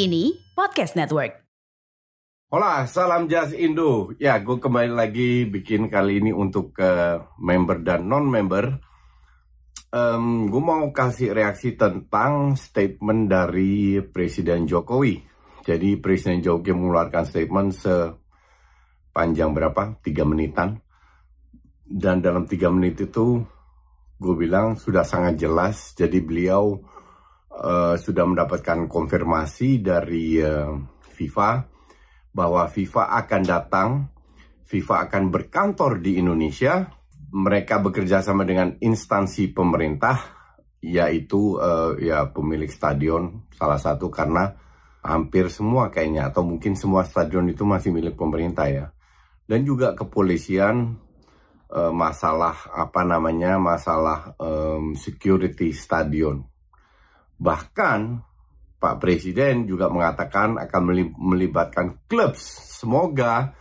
Kini Podcast Network. Hola, salam Jazz Indo. Ya, gue kembali lagi bikin kali ini untuk uh, member dan non-member. Um, gue mau kasih reaksi tentang statement dari Presiden Jokowi. Jadi Presiden Jokowi mengeluarkan statement sepanjang berapa? Tiga menitan. Dan dalam tiga menit itu gue bilang sudah sangat jelas. Jadi beliau uh, sudah mendapatkan konfirmasi dari uh, FIFA bahwa FIFA akan datang, FIFA akan berkantor di Indonesia. Mereka bekerja sama dengan instansi pemerintah, yaitu uh, ya pemilik stadion salah satu karena hampir semua kayaknya atau mungkin semua stadion itu masih milik pemerintah ya. Dan juga kepolisian uh, masalah apa namanya masalah um, security stadion. Bahkan Pak Presiden juga mengatakan akan melibatkan klub. Semoga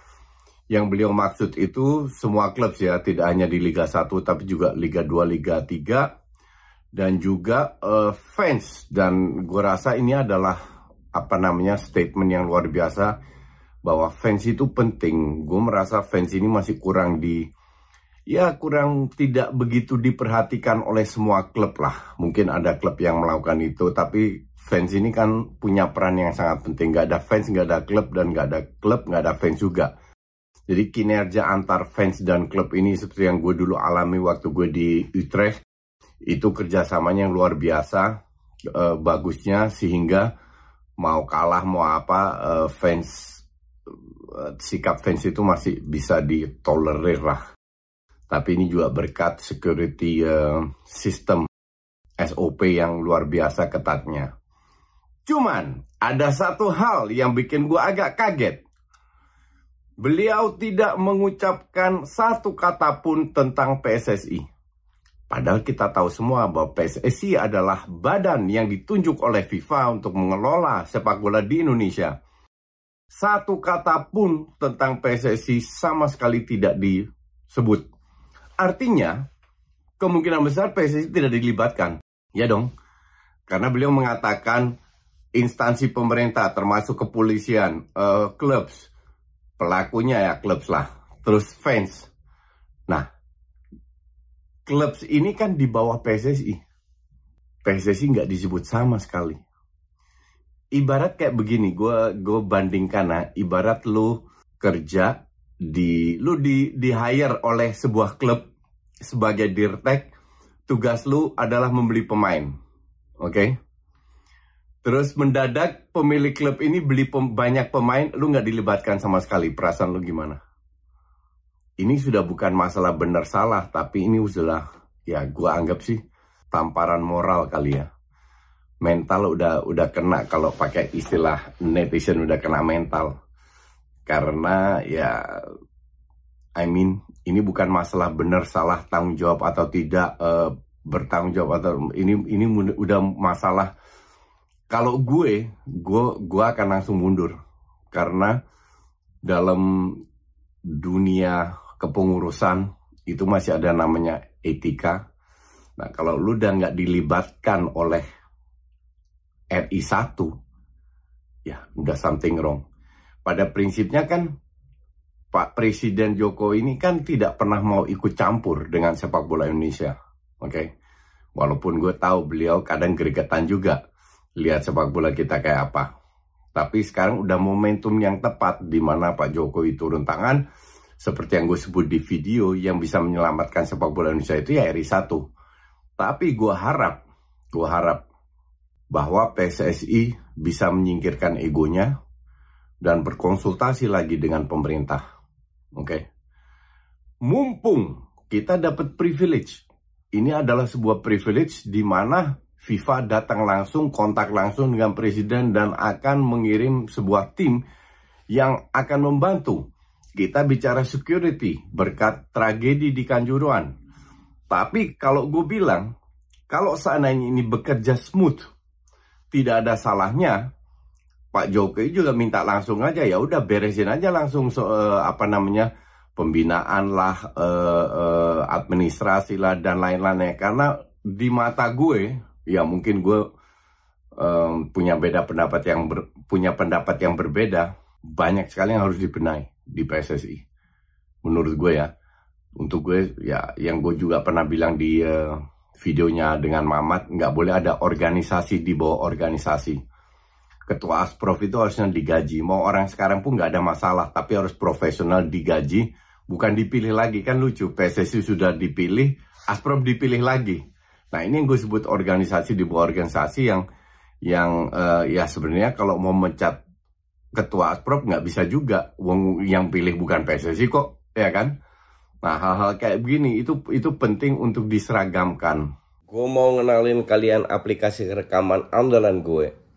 yang beliau maksud itu semua klub ya, tidak hanya di Liga 1 tapi juga Liga 2, Liga 3 dan juga uh, fans dan gue rasa ini adalah apa namanya statement yang luar biasa bahwa fans itu penting. Gue merasa fans ini masih kurang di ya kurang tidak begitu diperhatikan oleh semua klub lah. Mungkin ada klub yang melakukan itu tapi fans ini kan punya peran yang sangat penting. Gak ada fans, gak ada klub, dan gak ada klub, gak ada fans juga. Jadi kinerja antar fans dan klub ini seperti yang gue dulu alami waktu gue di Utrecht, itu kerjasamanya yang luar biasa, uh, bagusnya sehingga mau kalah mau apa uh, fans uh, sikap fans itu masih bisa ditolerir lah. Tapi ini juga berkat security uh, system SOP yang luar biasa ketatnya. Cuman ada satu hal yang bikin gue agak kaget. Beliau tidak mengucapkan satu kata pun tentang PSSI. Padahal kita tahu semua bahwa PSSI adalah badan yang ditunjuk oleh FIFA untuk mengelola sepak bola di Indonesia. Satu kata pun tentang PSSI sama sekali tidak disebut. Artinya, kemungkinan besar PSSI tidak dilibatkan. Ya dong. Karena beliau mengatakan instansi pemerintah termasuk kepolisian, uh, clubs, pelakunya ya clubs lah, terus fans. Nah, clubs ini kan di bawah PSSI. PSSI nggak disebut sama sekali. Ibarat kayak begini, gue gue bandingkan nah, ibarat lu kerja di lu di di hire oleh sebuah klub sebagai dirtek, tugas lu adalah membeli pemain, oke? Okay? Terus mendadak pemilik klub ini beli pem banyak pemain, lu nggak dilibatkan sama sekali. Perasaan lu gimana? Ini sudah bukan masalah benar salah, tapi ini sudah ya gua anggap sih tamparan moral kali ya. Mental udah udah kena kalau pakai istilah netizen udah kena mental. Karena ya I mean ini bukan masalah benar salah tanggung jawab atau tidak uh, bertanggung jawab atau ini ini udah masalah kalau gue, gue gue akan langsung mundur karena dalam dunia kepengurusan itu masih ada namanya etika. Nah kalau lu udah nggak dilibatkan oleh RI 1, ya udah something wrong. Pada prinsipnya kan Pak Presiden Joko ini kan tidak pernah mau ikut campur dengan sepak bola Indonesia. Oke. Okay? Walaupun gue tahu beliau kadang gregetan juga lihat sepak bola kita kayak apa. Tapi sekarang udah momentum yang tepat di mana Pak Jokowi turun tangan seperti yang gue sebut di video yang bisa menyelamatkan sepak bola Indonesia itu ya RI 1. Tapi gue harap, gue harap bahwa PSSI bisa menyingkirkan egonya dan berkonsultasi lagi dengan pemerintah. Oke. Okay? Mumpung kita dapat privilege. Ini adalah sebuah privilege di mana FIFA datang langsung, kontak langsung dengan presiden dan akan mengirim sebuah tim yang akan membantu. Kita bicara security berkat tragedi di Kanjuruan. Tapi kalau gue bilang, kalau seandainya ini bekerja smooth, tidak ada salahnya Pak Jokowi juga minta langsung aja ya udah beresin aja langsung so, uh, apa namanya pembinaan lah uh, uh, administrasi lah dan lain-lainnya. Karena di mata gue ya mungkin gue um, punya beda pendapat yang ber, punya pendapat yang berbeda banyak sekali yang harus dibenahi di PSSI menurut gue ya. Untuk gue ya yang gue juga pernah bilang di uh, videonya dengan Mamat, nggak boleh ada organisasi di bawah organisasi. Ketua Asprof itu harusnya digaji. Mau orang sekarang pun nggak ada masalah, tapi harus profesional digaji, bukan dipilih lagi. Kan lucu, PSSI sudah dipilih, Asprof dipilih lagi. Nah ini yang gue sebut organisasi di bawah organisasi yang yang uh, ya sebenarnya kalau mau mencat ketua Asprof nggak bisa juga, wong yang pilih bukan PSSI kok, ya kan? Nah, hal-hal kayak begini itu itu penting untuk diseragamkan. Gue mau ngenalin kalian aplikasi rekaman andalan gue,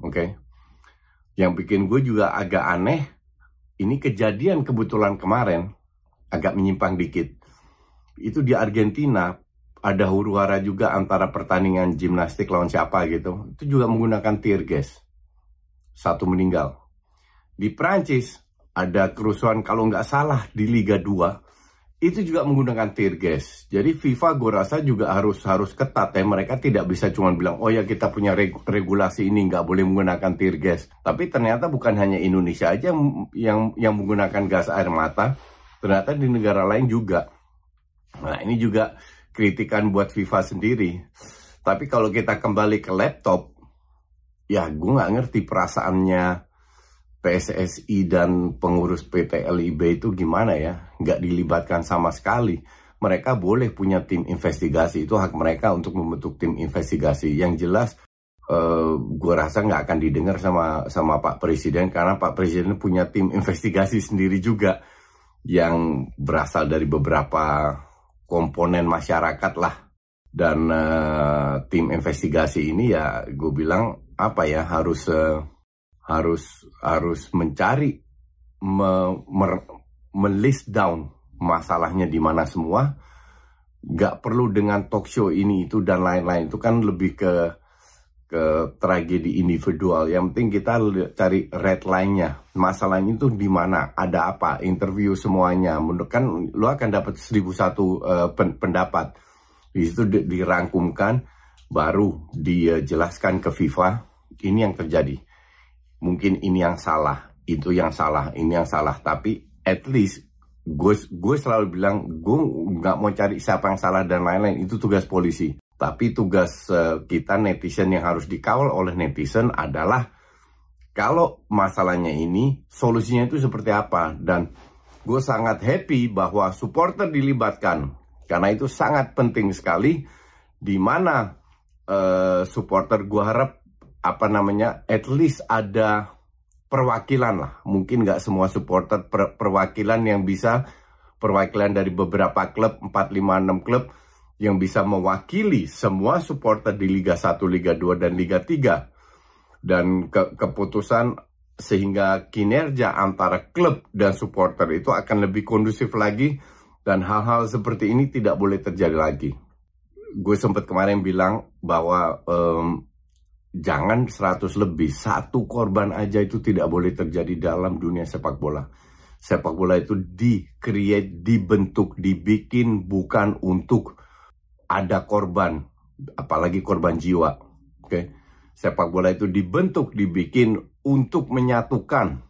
Oke. Okay. Yang bikin gue juga agak aneh, ini kejadian kebetulan kemarin, agak menyimpang dikit. Itu di Argentina, ada huru hara juga antara pertandingan gimnastik lawan siapa gitu. Itu juga menggunakan tear gas. Satu meninggal. Di Prancis, ada kerusuhan kalau nggak salah di Liga 2 itu juga menggunakan tear gas. Jadi FIFA gue rasa juga harus harus ketat ya. Mereka tidak bisa cuma bilang oh ya kita punya reg regulasi ini nggak boleh menggunakan tear gas. Tapi ternyata bukan hanya Indonesia aja yang yang menggunakan gas air mata. Ternyata di negara lain juga. Nah ini juga kritikan buat FIFA sendiri. Tapi kalau kita kembali ke laptop, ya gue nggak ngerti perasaannya PSSI dan pengurus PT LIB itu gimana ya? Nggak dilibatkan sama sekali. Mereka boleh punya tim investigasi, itu hak mereka untuk membentuk tim investigasi. Yang jelas, uh, gue rasa nggak akan didengar sama sama Pak Presiden karena Pak Presiden punya tim investigasi sendiri juga yang berasal dari beberapa komponen masyarakat lah. Dan uh, tim investigasi ini ya gue bilang apa ya harus uh, harus harus mencari me, me, melist down masalahnya di mana semua. Nggak perlu dengan talk show ini itu dan lain-lain. Itu kan lebih ke ke tragedi individual. Yang penting kita cari red line-nya. Masalahnya itu di mana? Ada apa? Interview semuanya. Kan lo akan dapat seribu satu uh, pendapat. Di situ dirangkumkan. Baru dijelaskan ke FIFA ini yang terjadi mungkin ini yang salah, itu yang salah, ini yang salah. Tapi at least gue gue selalu bilang gue nggak mau cari siapa yang salah dan lain-lain. Itu tugas polisi. Tapi tugas uh, kita netizen yang harus dikawal oleh netizen adalah kalau masalahnya ini solusinya itu seperti apa dan gue sangat happy bahwa supporter dilibatkan karena itu sangat penting sekali di mana uh, supporter gue harap apa namanya at least ada perwakilan lah mungkin nggak semua supporter per, perwakilan yang bisa perwakilan dari beberapa klub 4 5 6 klub yang bisa mewakili semua supporter di Liga 1, Liga 2 dan Liga 3 dan ke, keputusan sehingga kinerja antara klub dan supporter itu akan lebih kondusif lagi dan hal-hal seperti ini tidak boleh terjadi lagi. Gue sempat kemarin bilang bahwa um, jangan 100 lebih, satu korban aja itu tidak boleh terjadi dalam dunia sepak bola. Sepak bola itu di-create, dibentuk, dibikin bukan untuk ada korban, apalagi korban jiwa. Oke. Okay? Sepak bola itu dibentuk, dibikin untuk menyatukan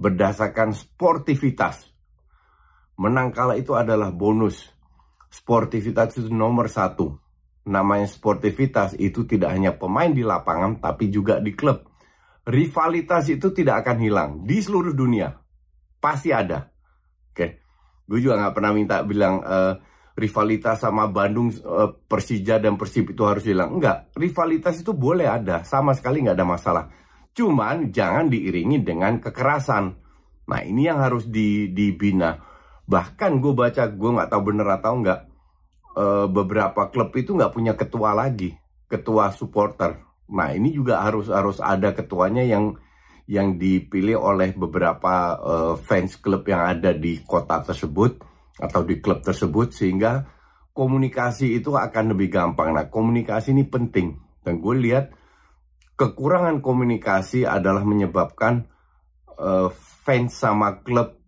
berdasarkan sportivitas. Menang kalah itu adalah bonus. Sportivitas itu nomor satu. Namanya sportivitas itu tidak hanya pemain di lapangan, tapi juga di klub. Rivalitas itu tidak akan hilang di seluruh dunia. Pasti ada. Oke. Gue juga nggak pernah minta bilang uh, rivalitas sama Bandung, uh, Persija dan Persib itu harus hilang. Enggak. Rivalitas itu boleh ada. Sama sekali nggak ada masalah Cuman jangan diiringi dengan kekerasan. Nah ini yang harus di, dibina. Bahkan gue baca, gue nggak tahu bener atau nggak, e, beberapa klub itu nggak punya ketua lagi, ketua supporter. Nah ini juga harus harus ada ketuanya yang yang dipilih oleh beberapa e, fans klub yang ada di kota tersebut atau di klub tersebut sehingga komunikasi itu akan lebih gampang. Nah komunikasi ini penting dan gue lihat kekurangan komunikasi adalah menyebabkan uh, fans sama klub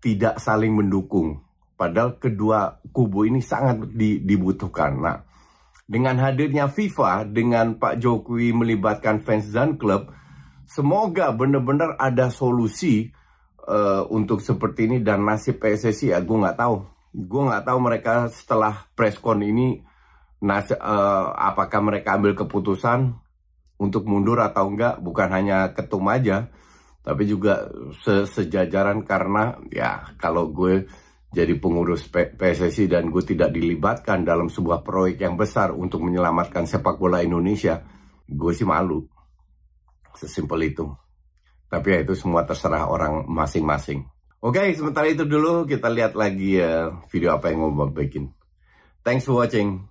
tidak saling mendukung. Padahal kedua kubu ini sangat di, dibutuhkan. Nah, dengan hadirnya FIFA, dengan Pak Jokowi melibatkan fans dan klub, semoga benar-benar ada solusi uh, untuk seperti ini dan nasib PSSI ya gue nggak tahu. Gue nggak tahu mereka setelah preskon ini nas uh, apakah mereka ambil keputusan untuk mundur atau enggak bukan hanya ketum aja tapi juga se sejajaran karena ya kalau gue jadi pengurus PSSI dan gue tidak dilibatkan dalam sebuah proyek yang besar untuk menyelamatkan sepak bola Indonesia gue sih malu. Sesimpel itu. Tapi ya itu semua terserah orang masing-masing. Oke sementara itu dulu kita lihat lagi ya video apa yang mau bikin. Thanks for watching